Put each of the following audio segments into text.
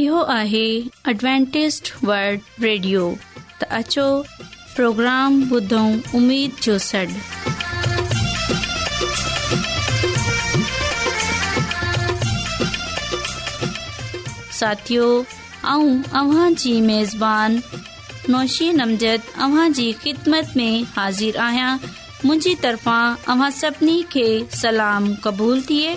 इहो आहे Adventist radio त अचो प्रोग्राम ॿुधो उमेद जो सॾु साथियो ऐंशी नमज़दमत में हाज़िर आहियां मुंहिंजी तरफ़ां सभिनी खे सलाम क़बूल थिए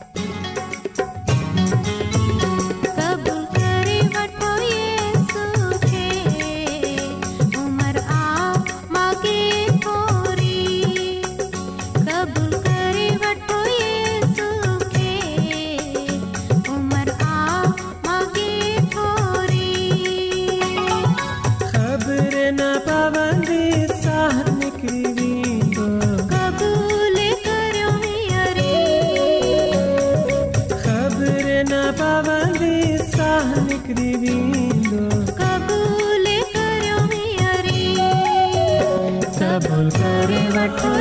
escribiendo. Kabul kare vato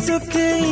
सुखंद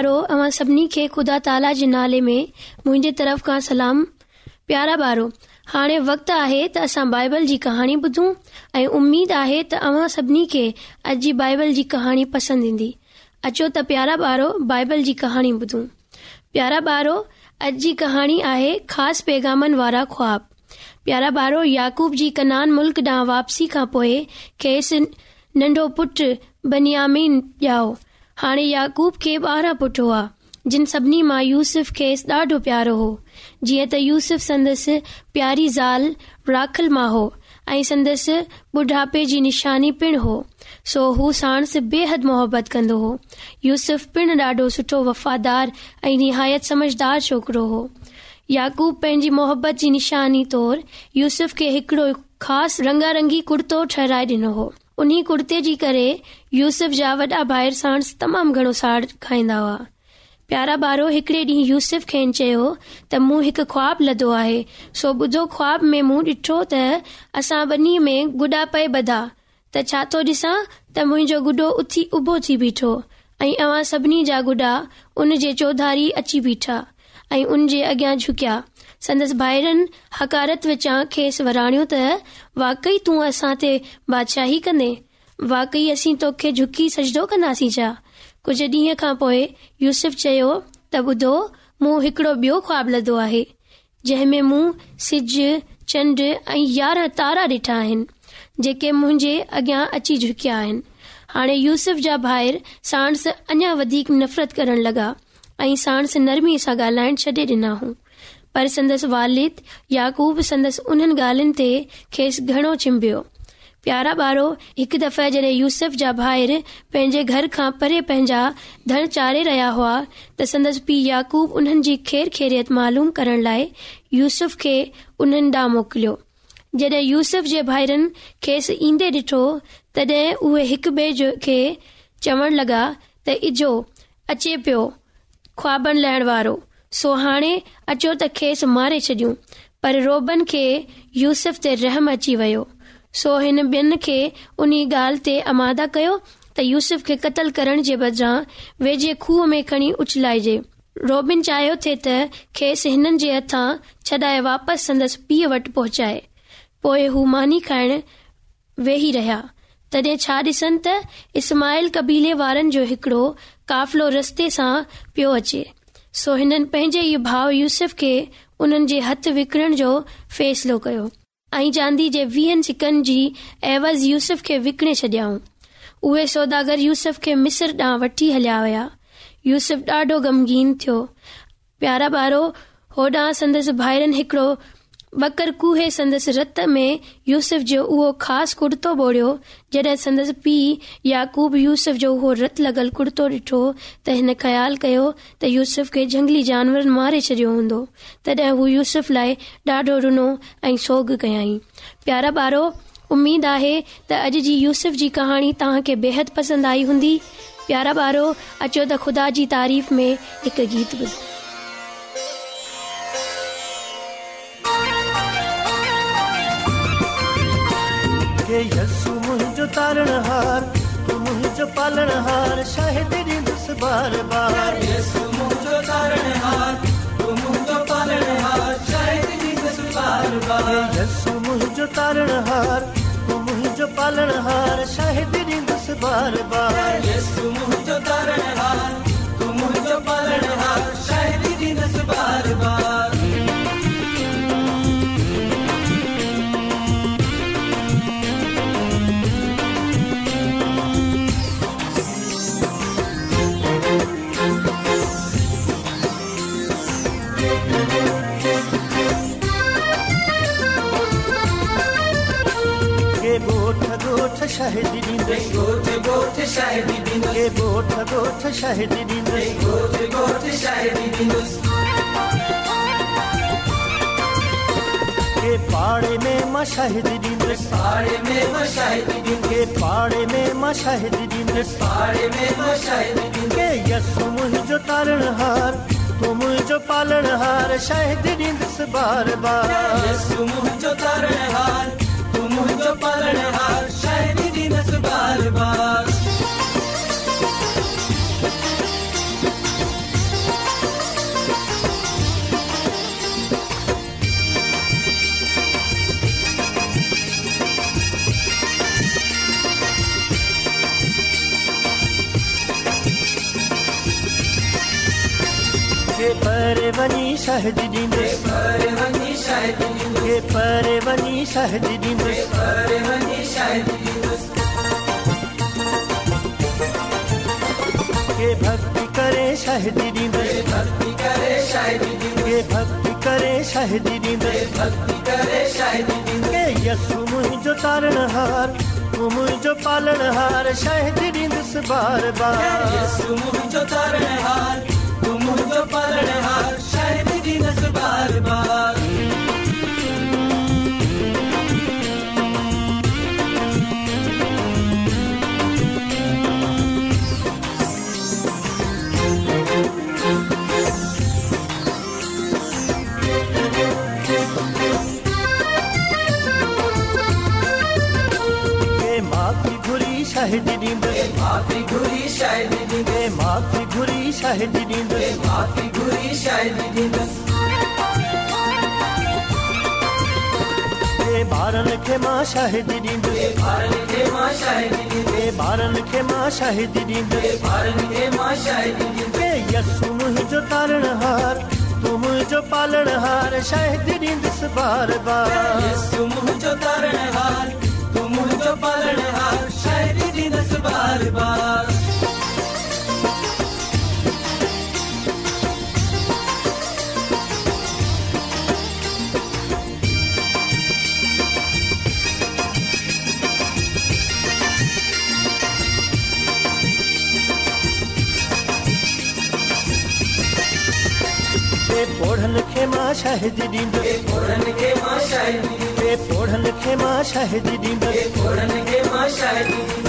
प्यारो अवां सभिनी खे खुदा ताला जे नाले में मुंहिंजे तरफ़ खां सलाम प्यारा ॿारो हाणे वक़्तु आहे त असां बाइबल जी कहाणी ॿुधूं ऐं उमेद आहे त अव्हां सभिनी खे अॼु जी बाइबल जी कहाणी पसंदि ईंदी अचो त प्यारा ॿारो बाइबल जी कहाणी ॿुधूं प्यारा ॿारो अॼु जी कहाणी आहे ख़ासि पैगामनि वारा ख़्वाब प्यारा ॿारो याकूब जी कनान मुल्क ॾांहुं वापसी खां पोइ खेसि नंढो पुटु बनियामीन ॼाओ हाणे याकूब खे ॿारहं पुट हुआ जिन सभिनी मां यूसुफ खेसि ॾाढो प्यारो हो जीअं त यूसुफ संदसि प्यारी ज़ाल राखल मां हो ऐं संदसि ॿुढापे जी निशानी पिण हो सो हू साणस बेहद मोहबत कंदो हो यूसुफ पिण ॾाढो सुठो वफ़ादार ऐं निहायत समझदार छोकिरो हो याकूब पंहिंजी मोहबत जी निशानी तौरु यूसुफ़ खे हिकड़ो ख़ासि रंगारंगी कुर्तो ठहराए ॾिनो हो उन्हीअ कुर्ते जे करे यूसुफ जा वॾा भाहिर साण तमामु घणो साड़ खाईंदा हुआ प्यारा ॿारो हिकड़े ॾींहुं यूसुफ खेनि चयो त मूं हिकु ख़्वाब लधो आहे सो ॿुधो ख़्वाब में मूं ॾिठो त असां ॿनी में गुॾा पए बधा त छा थो ॾिसां त मुंहिंजो गुॾो उथी उभो थी बीठो ऐं अव्हां सभिनी जा गुॾा उन जे चौधारी अची बीठा ऐं उन जे अॻियां झुकिया संदसि भाइरनि हकारत विचां खेसि वराणियो त वाकई तूं असां ते बादशाही कंदे वाकई असीं तोखे झुकी सजदो कंदासीं छा कुझु ॾींहं खां पोइ यूसुफ चयो त ॿुधो मूं हिकड़ो ॿियो ख़्वाब लधो आहे जंहिं में मूं सिज चंड ऐं यारहं तारा ॾिठा आहिनि जेके मुंहिंजे अॻियां अची झुकिया आहिनि हाणे यूसुफ जा भाइर साणस अञा वधीक नफ़रत करण लॻा ऐं साणस नरमीअ सां ॻाल्हाइण छॾे ॾिना हो पर संदसि वालिद याकूब संदसि उन्हनि ॻाल्हियुनि ते खेसि घणो चिंबियो प्यारा ॿारो हिकु दफ़े जॾहिं यूसफ जा भाइर पंहिंजे घर खां परे पंहिंजा धण चाढ़े रहिया हुआ त संदसि पीउ याकूब उन्हनि जी खेर खेरियत मालूम करण लाइ यूसुफ़ खे उन्हनि ॾांहुं मोकिलियो जॾहिं यूसुफ जे भाइरनि खेसि ईंदे ॾिठो तॾहिं उहे हिक ॿिए जे खे चवण लॻा त इजो अचे पियो ख़्वाबनि लहण वारो सो हाणे अचो त खेसि मारे छॾियूं पर रोबन खे यूसफ ते रहम अची वियो सो हिन ॿियनि खे उन ॻाल्हि ते अमादा कयो त यूसुफ खे क़तल करण जे बदिरां वेझे खूह में खणी उछलाइजे रोबिन चाहियो थे त खेसि हिननि जे हथां छॾाए वापसि संदसि पीउ वटि पहुचाए पोइ हू मानी खाइण वेही रहिया तॾहिं छा ॾिसनि त इस्माइल कबीले वारनि जो हिकड़ो काफ़िलो रस्ते सां पियो अचे सो हिननि पंहिंजे ई भाउ यूसुफ खे उन्हनि जे हथ विकणण जो फ़ैसिलो कयो ऐं चांदी जे वीहनि सिकनि जी ऐवज़ यूसुफ खे विकणे छॾियऊं उहे सौदागर यूसुफ खे मिस्र ॾांहुं वठी हलिया हुया यूसुफ ॾाढो ग़मगीन थियो प्यारा ॿारो होॾां संदसि भाइरनि हिकिड़ो बकर कूहे संदस रत में यूसुफ जो उहो ख़ासि कुर्तो ॿोड़ियो जॾहिं संदसि पीउ या कूब यूस जो उहो रत लॻल कुर्तो ॾिठो त हिन ख़्यालु कयो त यूसुफ़ खे जंगली जानवर मारे छॾियो हूंदो तॾहिं हूअ यूसुफ़ लाइ ॾाढो रुनो ऐं सोग कयाई प्यारा ॿारो उमेदु आहे त अॼु जी यूस जी कहाणी तव्हांखे बेहद पसंदि आई हूंदी प्यारा ॿार अचो त ख़ुदा जी तारीफ़ में हिकु गीत ॿुधायो हे यसु मुझो तारण हार तू मुझो पालन हार शाहे तेरी दस बार बार यसु मुझो तारण हार तू मुझो पालन हार शाहे तेरी दस बार बार यसु मुझो तारण हार तू मुझो पालन हार शाहे तेरी दस बार बार यसु मुझो तारण हार तू मुझो पालन हार शाहे तेरी दस बार बार शहदी दींदे गोठ गोठ शहदी दींदे ए गोठ गोठ शहदी दींदे गोठ गोठ शहदी दींदे के पाड़े में मां शहदी दींदे पाड़े में मां शहदी दींदे के पाड़े में मां शहदी दींदे पाड़े में मां शहदी दींदे के यसु मुझो तारण हार तू मुझो पालन हार शहदी दींदस बार बार यसु मुझो तारण हार तू मुझो पालन हार बार बार परवनी सहज दिन परवनी सहज दिन परवनी सहज दिन परवनी सहज दिन तारणहार त मुंहिंजो पालण हार शाहि शहद ॾींद माफ़ी घुरी शायद ॾींद माफ़ी घुरी शायद ॾींद माफ़ी घुरी शायद ॾींद ॿारनि खे मां शाहिदी ॾींदुसि हे ॿारनि खे मां शाहिदी ॾींदुसि हे ॿारनि खे मां शाहिदी ॾींदुसि हे ॿारनि खे मां शाहिदी ॾींदुसि हे यसु मुंहिंजो तारणहार तूं मुंहिंजो पालणहार शाहिदी ॾींदुसि बार बार यसु मुंहिंजो तारणहार तूं मुंहिंजो पालणहार बार बार पोढ़न खे मां शाहिद ॾींदो पोढ़न खे मां शाहिद ॾींदो पोढ़न खे मां शाहिद ॾींदो पोढ़न खे मां शाहिद ॾींदो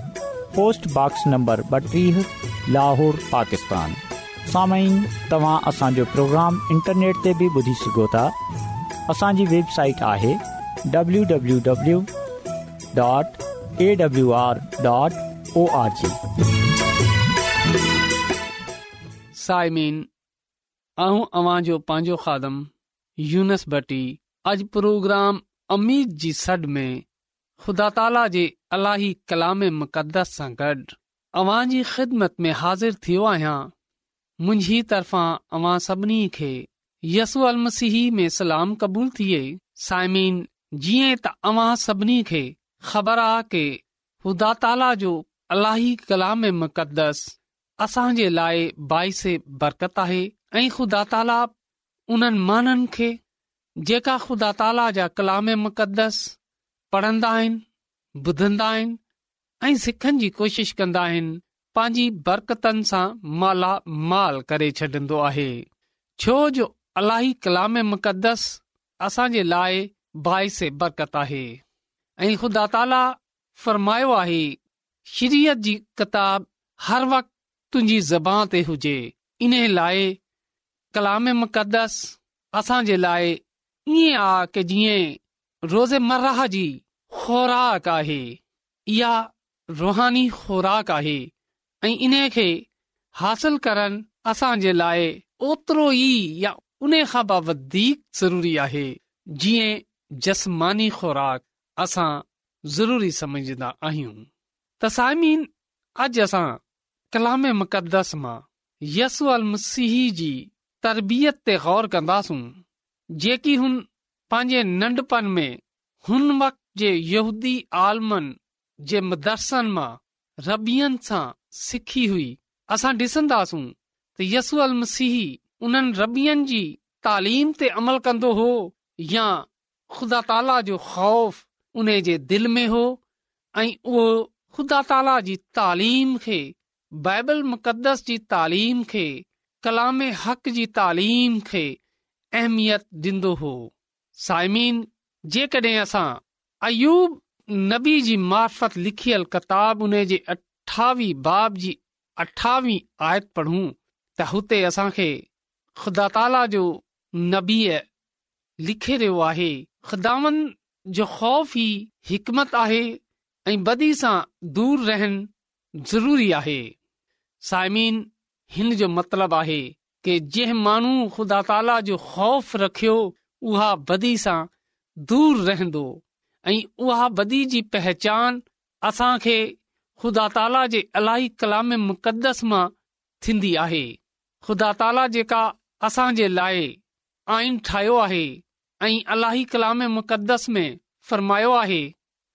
पोस्टॉक्स नंबर ॿटीह लाहौर पाकिस्तान तव्हां असांजो प्रोग्राम इंटरनेट ते बि ॿुधी सघो था असांजी वेबसाइट आहे www.awr.org W dot dot O R J साइमीन ऐं पंहिंजो खादम यूनसबटी अॼु प्रोग्राम अमीद जी सॾ में ख़ुदा ताला जे अलाही कलाम मुक़दस सां गॾु अव्हां जी ख़िदमत में हाज़िर थियो आहियां मुंहिंजी तरफ़ां अवां सभिनी खे यसु अलमसीह में सलाम क़बूल थिए वई साइमीन जीअं त अव्हां सभिनी खे ख़बर आ के ख़ुदा ताला जो अलाही कलाम मुक़दस असांजे लाइ बाइस बरकत आहे ऐं ख़ुदा ताला उन्हनि माननि खे जेका ख़ुदा ताला जा कलाम मुक़दस पढ़ंदा आहिनि ॿुधंदा आहिनि ऐं सिखण जी कोशिश कंदा आहिनि पंहिंजी बरकतनि सां माला माल करे छॾंदो आहे छो जो अलाई कलाम मुक़दस असां जे लाइ भाइस बरकत आहे ऐं ख़ुदा ताला फ़रमायो आहे शरीयत जी किताब हर वक़्तु तुंहिंजी ज़बान ते हुजे इन लाइ कलाम मुक़दस असां लाइ ईअं आहे की जीअं रोज़ेमर्राह जी ख़ुराक आहे इहा रुहानी ख़ुराक आहे ऐं इन खे हासिल करण असां जे लाइ ओतिरो ई या उन खां बि वधीक ज़रूरी आहे जीअं जस्मानी ख़ुराक असां ज़रूरी समझंदा आहियूं त साइमीन अॼु असां कलाम मुक़दस मां यसू अल मसीह जी तरबियत ते गौर कंदासूं जेकी हुन पंहिंजे नंढपण में हुन वक़्तु जे यहूदी आलमनि जे मदरसनि मां रबियनि सां सिखी हुई असां ॾिसंदासूं त यसू अल मसीह उन्हनि रबियनि जी तालीम ते अमल कंदो हो या ख़ुदा ताला जो ख़ौफ़ उन जे दिलि में हो ऐं उहो ख़ुदा ताला जी तालीम खे बाइबल मुक़दस जी तालीम खे कलाम हक़ जी तालीम खे अहमियत ॾींदो हो साइमीन जेकॾहिं असां अयूब नबी जी मार्फत लिखियल अठावी बाब जी आयत पढ़ूं त हुते असांखे ख़ुदा ताला जो नबीअ लिखे रहियो आहे ख़ुदावन जो ख़ौफ़ ई हिकमत आहे ऐं बदी सां दूर रहन ज़रूरी आहे साइमीन हिन जो मतिलब आहे कि जंहिं माण्हू ख़ुदा ताला जो ख़ौफ़ रखियो उहा बदी सां दूर रहंदो ऐं उहा बदी जी पचान असांखे ख़ुदा ताला जे इलाही कलाम मुक़दस मां थींदी आहे ख़ुदा ताला जेका असां जे लाइ आइन ठाहियो आहे ऐं अलाही कलाम मुक़दस में फ़र्मायो आहे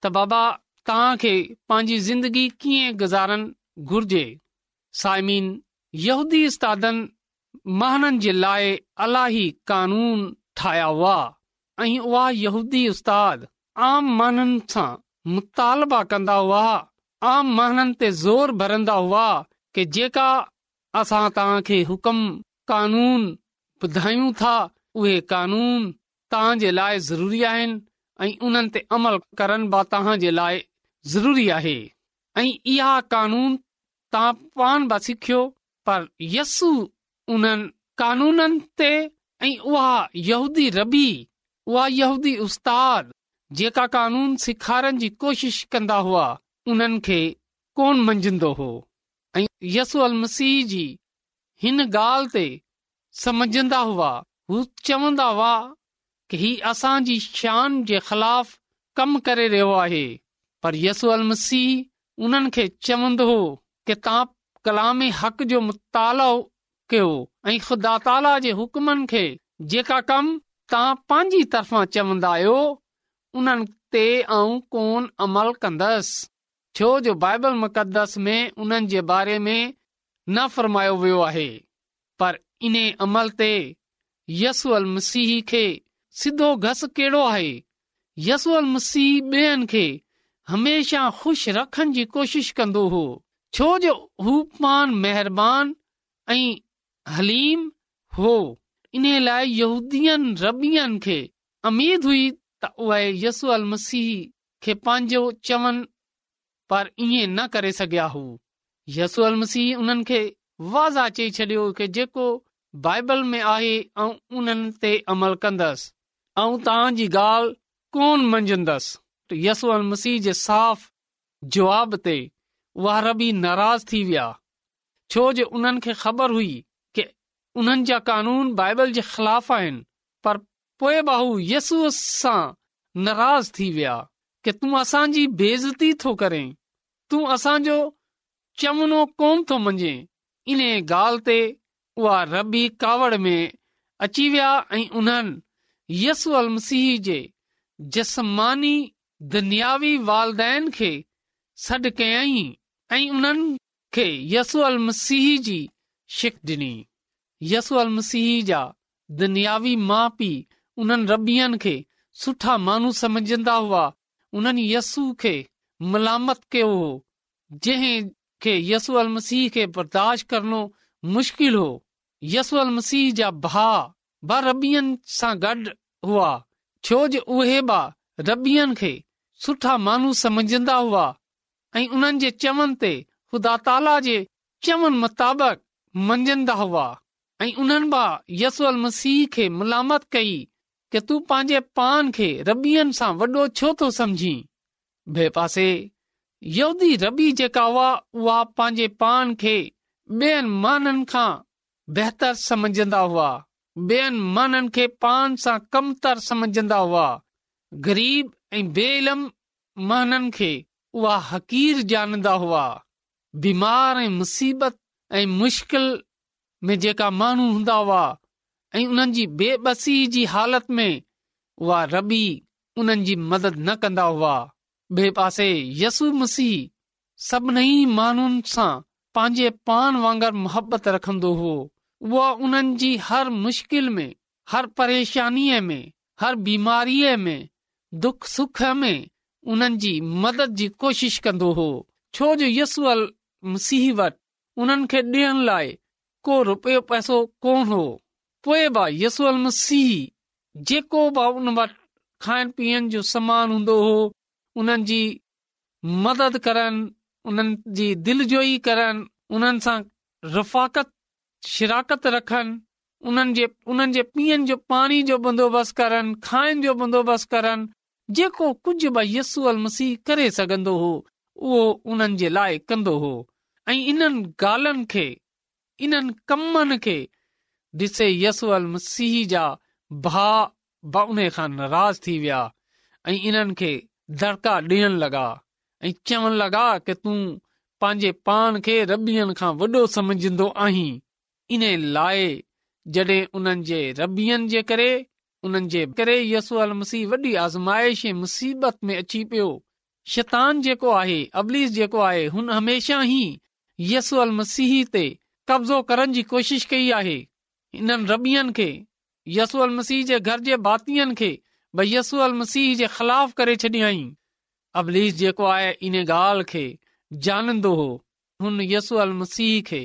त बाबा पंहिंजी ज़िंदगी कीअं गुज़ारण घुर्जे साइमीन यहूदी उस्तादनि महननि जे लाइ इलाही कानून ठाहिया हुआ ऐं उहा यहूदी उस्तादु आम माननि सां मुतालबा कंदा हुआ आम माननि ते ज़ोर भरंदा हुआ कि जेका असां तव्हां हुकम कानून ॿुधायूं था उहे कानून तव्हां लाइ ज़रूरी आहिनि ऐं उन्हनि ते अमल करनि तव्हां जे लाइ ज़रूरी आहे ऐं इहा कानून तव्हां पाण बि सिखियो पर यसु उन्हनि कानूननि ते उहा रबी उहा उस्ताद जेका कानून सेखारण जी कोशिश कंदा हुआ उन्हनि खे कोन मंझंदो हो ऐं यसूअल मसीह जी हिन ॻाल्हि ते समझंदा हुआ हू चवंदा हुआ की हीउ असांजी शान जे ख़िलाफ़ कम करे रहियो आहे पर यसूल मसीह उन्हनि खे चवंदो हो कि तव्हां कलाम हक़ जो मुतालो कयो ऐं ख़ुदा ताला जे हुकमनि खे जेका कम तव्हां पंहिंजी तरफ़ां चवंदा आहियो उन ते ऐं कोन अमल कंदसि छो जो बाइबल मुक़दस में उन्हनि जे बारे में न फरमायो वियो आहे पर इन अमल ते यसूल मसीह खे सिधो घस कहिड़ो आहे यसूअल मसीह ॿियनि खे हमेशा खु़शि रखण जी कोशिश कंदो हो छो जो हूमान मेहरबानी ऐं हलीम हो इन लाइ यूदीअ रबियनि खे अमीद हुई त उहेसूल मसीह खे पंहिंजो चवनि पर ईअं न करे सघिया हू यसूल मसीह उन्हनि खे वाज़ा चई छॾियो बाइबल में आहे ऐं उन्हनि ते अमल कंदसि ऐं तव्हां जी ॻाल्हि कोन मंझंदसि यसू अल मसीह जे साफ़ जवाब ते उहा रबी नाराज़ थी विया छो जे उन्हनि खे ख़बर हुई की उन्हनि जा कानून बाइबल जे ख़िलाफ़ आहिनि पर पोए बाहू यसू सां नाराज़ थी विया कि तूं असांजी बेज़ती थो करें तूं असांजो चमनो कोन थो मञे इन ॻाल्हि ते उहा रबी कावड़ में अची विया ऐं उन्हनि यसू अल मसीह जे जसमानी दुनियावी वालदेन खे सॾु कयाई ऐं उन्हनि खे यसू अल मसीह जी शिक डि॒नी यसू अल मसीह जा दुनियावी माउ पीउ उन्हनि रबियन खे सुठा मानू समझंदा हुआ उन्हनि यसू खे मलामत कयो हो जंहिं खे यसू अल मसीह खे बर्दाश्त करणो मुश्किल हो यसू अल मसीह जा भा ब रबियन सां गॾु हुआ छो जे उहे बि रबियनि खे सुठा मानू समझंदा हुआ ऐं उन्हनि जे चवनि ते ख़ुदा ताला जे चवनि मुताबिक़ मञंदा हुआ ऐं उन्हनि बि यसू अल मसीह खे मलामत कई तू पंहिंजे पान खे रबियनि सां वॾो छो थो यहूदी रबी जेका पंहिंजे पान खे पान सां समझंदा हुआ ग़रीब ऐं बेलम माननि खे हकीर जानंदा हुआ बीमार ऐं मुसीबत ऐं मुश्किल में जेका माण्हू हूंदा हुआ ऐं उन्हनि जी बेबसी जी हालत में उहा रबी उन्हनि जी मदद न कंदा हुआ ॿिए पासे यसू मसीह सभिनी माण्हुनि सां पंहिंजे पान वांगुर मुहबत रखंदो हो उहे उन्हनि जी हर मुश्किल में हर परेशानीअ में हर बीमारीअ में दुख सुख में उन्हनि जी मदद जी कोशिश कंदो हो छो जो यसू अ मसीह वटि उन्हनि खे ॾियण लाइ को रुपियो पैसो कोन हो पोइ बि यसू अल मसीह जेको बि उन वटि खाइण पीअण जो समान हूंदो हो उन्हनि जी मदद करनि उन्हनि जी दिलि जोई करनि उन्हनि सां रफ़ाकत शिराकत रखनि उन्हनि जे उन्हनि जे पीअण जो पाणी जो बंदोबस्तु करनि खाइण जो बंदोबस्तु करनि जेको कुझु बि यसू अल मसीह करे सघंदो हो उहो उन्हनि जे लाइ कंदो हो ऐं इन्हनि ॻाल्हियुनि खे इन्हनि कमनि खे डि॒से यसू अल मसीह जा भा उन खां नाराज़ थी विया ऐं इन्हनि खे दड़का डि॒यण लॻा ऐ चवण लॻा कि तूं पंहिंजे पान खे रबियन खां वॾो सम्झंदो आहीं इन्हे लाए जडे॒ उन जे रबियन जे करे उन्हनि जे करे यसू अल मसीह वॾी आज़माइश ऐं मुसीबत में अची पियो शैतान जेको आहे अबलीस जेको आहे हुन हमेशा ई यसू अल मसीह ते कब्ज़ो करण जी कोशिश कई आहे इन रबियन खे यसूल मसीह जे घर जे भातियुनि खे भई यसू अल मसीह जे ख़िलाफ़ करे छॾियई अबलीस जेको आहे इन ॻाल्हि खे जानंदो हो हुन यसू अल मसीह खे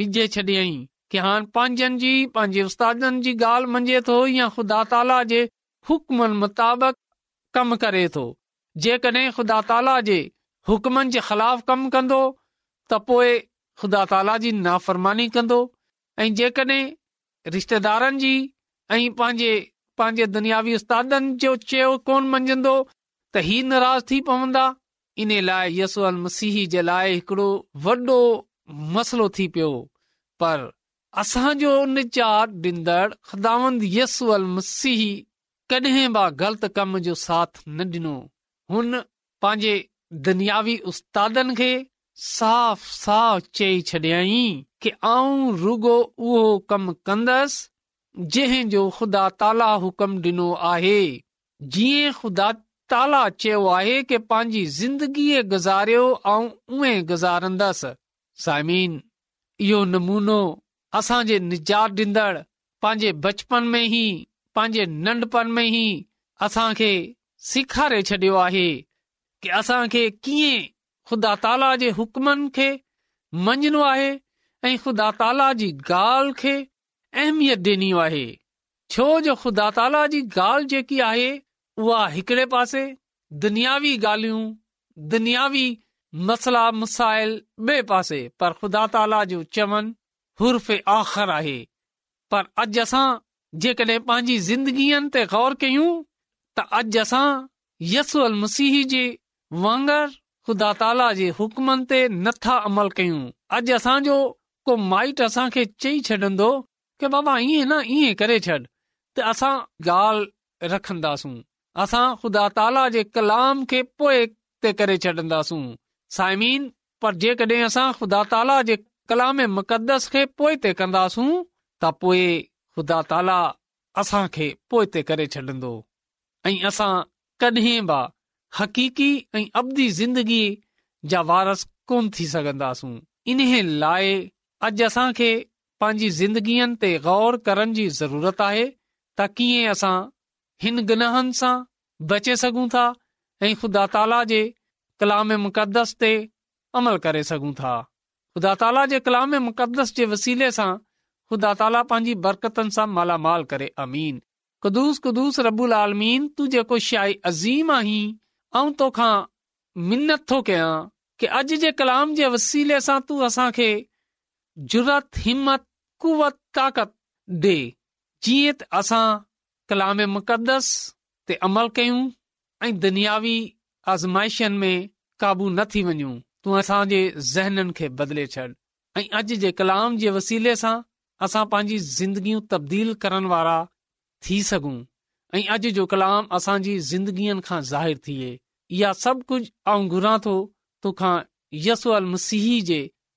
विझे छॾियई की हाणे पंहिंजनि जी पंहिंजे उस्तादनि जी ॻाल्हि मञे थो या ख़ुदा ताला जे हुकमनि मुताबिक़ कम करे थो जेकॾहिं ख़ुदा ताला जे हुकमनि जे ख़िलाफ़ कमु कंदो त पोएं ख़ुदा ताला जी नाफ़रमानी कंदो ऐं जेकॾहिं रिश्तेदारनि जी ऐं पंहिंजे पंहिंजे दुनियावी उस्तादनि जो चयो कोन मञंदो त ई नाराज़ थी पवंदा इन लाइ यसू मसीह जे लाइ हिकिड़ो वॾो मसलो थी पियो पर असांजो निचार ॾींदड़ ख़दांद यसू मसीह कॾहिं बि ग़लति कम जो साथ न ॾिनो हुन पंहिंजे दुनियावी उस्तादनि खे साफ़ साफ़ चई छॾियई कि रुगो उहो कमु कंदसि जंहिं जो ख़ुदा ताला हुकम ॾिनो आहे जीअं ख़ुदा ताला चयो आहे कि पंहिंजी ज़िंदगीअ गुज़ारियो ऐं उहे गुज़ारंदसि साइमीन इहो नमूनो असांजे निजात ॾींदड़ पंहिंजे बचपन में ई पंहिंजे नंढपण में ई असांखे सेखारे छॾियो आहे कि असांखे कीअं ख़ुदा ताला जे हुकमनि खे मञणो आहे ऐं ख़ुदा ताला जी ॻाल्हि खे अहमियत डि॒नी आहे छो जो ख़ुदा ताला जी ॻाल्हि जेकी आहे उहा हिकड़े पासे दुनियावी ॻाल्हियूं दुनियावी मसला मसाइल बे पासे पर ख़ुदा ताला जो हुर्फ़ आख़िर आहे पर अॼु असां जेकॾहिं पंहिंजी ज़िंदगीअ ते गौर कयूं त अॼु असां मसीह जे वांगर ख़ुदा ताला जे हुकमनि ते नथा अमल कयूं अॼु असांजो माइट असां खे चई छॾंदो की बाबा इएं न इएं करे छॾ रखंदासूं कंदासूं त पोएं ताला असांखे पोएं करे छॾंदो ऐं हकीकी ऐं अंदगी जा वारस कोन थी सघंदासूं इन लाइ अॼु असां खे पंहिंजी ज़िंदगीअनि ते ग़ौर करण जी ज़रूरत आहे त कीअं असां हिन गुनाहनि सां बचे सघूं था ऐं ख़ुदा ताला जे कलाम मुक़दस ते अमल करे सघूं था ख़ुदा ताला जे कलाम मुक़दस जे वसीले सां ख़ुदा ताला पंहिंजी बरकतनि सां मालामाल करे अमीन ख़ुदिस कुस रबुल आलमीन तू जेको शाही अज़ीम आहीं ऐं तोखा मिनत थो कयां कि अॼु जे कलाम जे वसीले सां तूं असां जुरत हिमत कुवत ताक़त ॾे जीअं त असां कलाम मुक़दस ते अमल कयूं ऐं दुनियावी आज़माइशनि में काबू न थी वञू तू असां जे ज़हननि खे बदले छॾ ऐं अॼु जे कलाम जे वसीले सां असां पंहिंजी ज़िंदगियूं तब्दील करण वारा थी सघूं ऐं अॼु जो कलाम असांजी ज़िंदगीअनि खां ज़ाहिरु थिए इहा सभु कुझु ऐं घुरां थो तोखां यस अल मसीह जे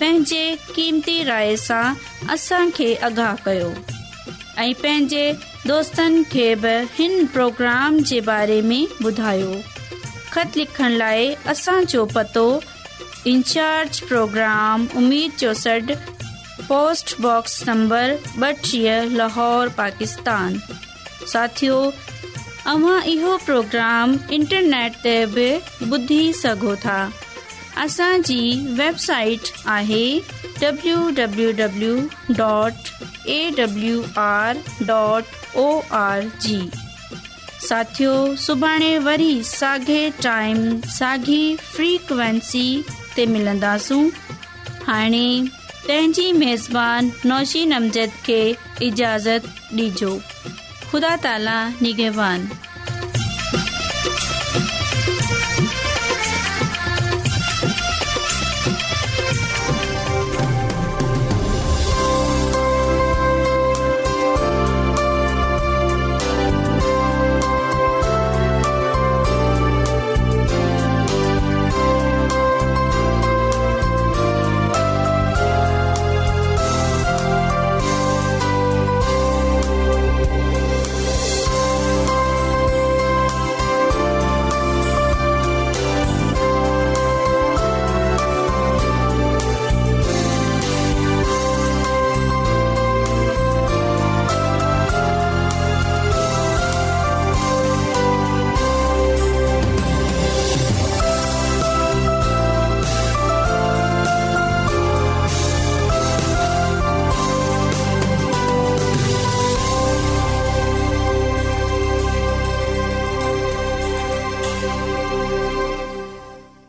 पंहिंजे क़ीमती राय सां असांखे आगाह कयो ऐं पंहिंजे दोस्तनि खे बि हिन प्रोग्राम जे बारे में ॿुधायो ख़त लिखण लाइ असांजो पतो इन्चार्ज प्रोग्राम उमीद चौसढ पोस्टबॉक्स नंबर ॿटीह लाहौर पाकिस्तान साथियो तव्हां इहो प्रोग्राम इंटरनेट ते बि ॿुधी सघो था असांजी वेबसाइट आहे W W dot A W R dot O R G साथियो सुभाणे वरी साॻे टाइम साॻी फ्रीक्वेंसी ते मिलंदासूं हाणे पंहिंजी मेज़बानी नौशी नमज़द खे इजाज़त ॾिजो ख़ुदा ताला निगेवान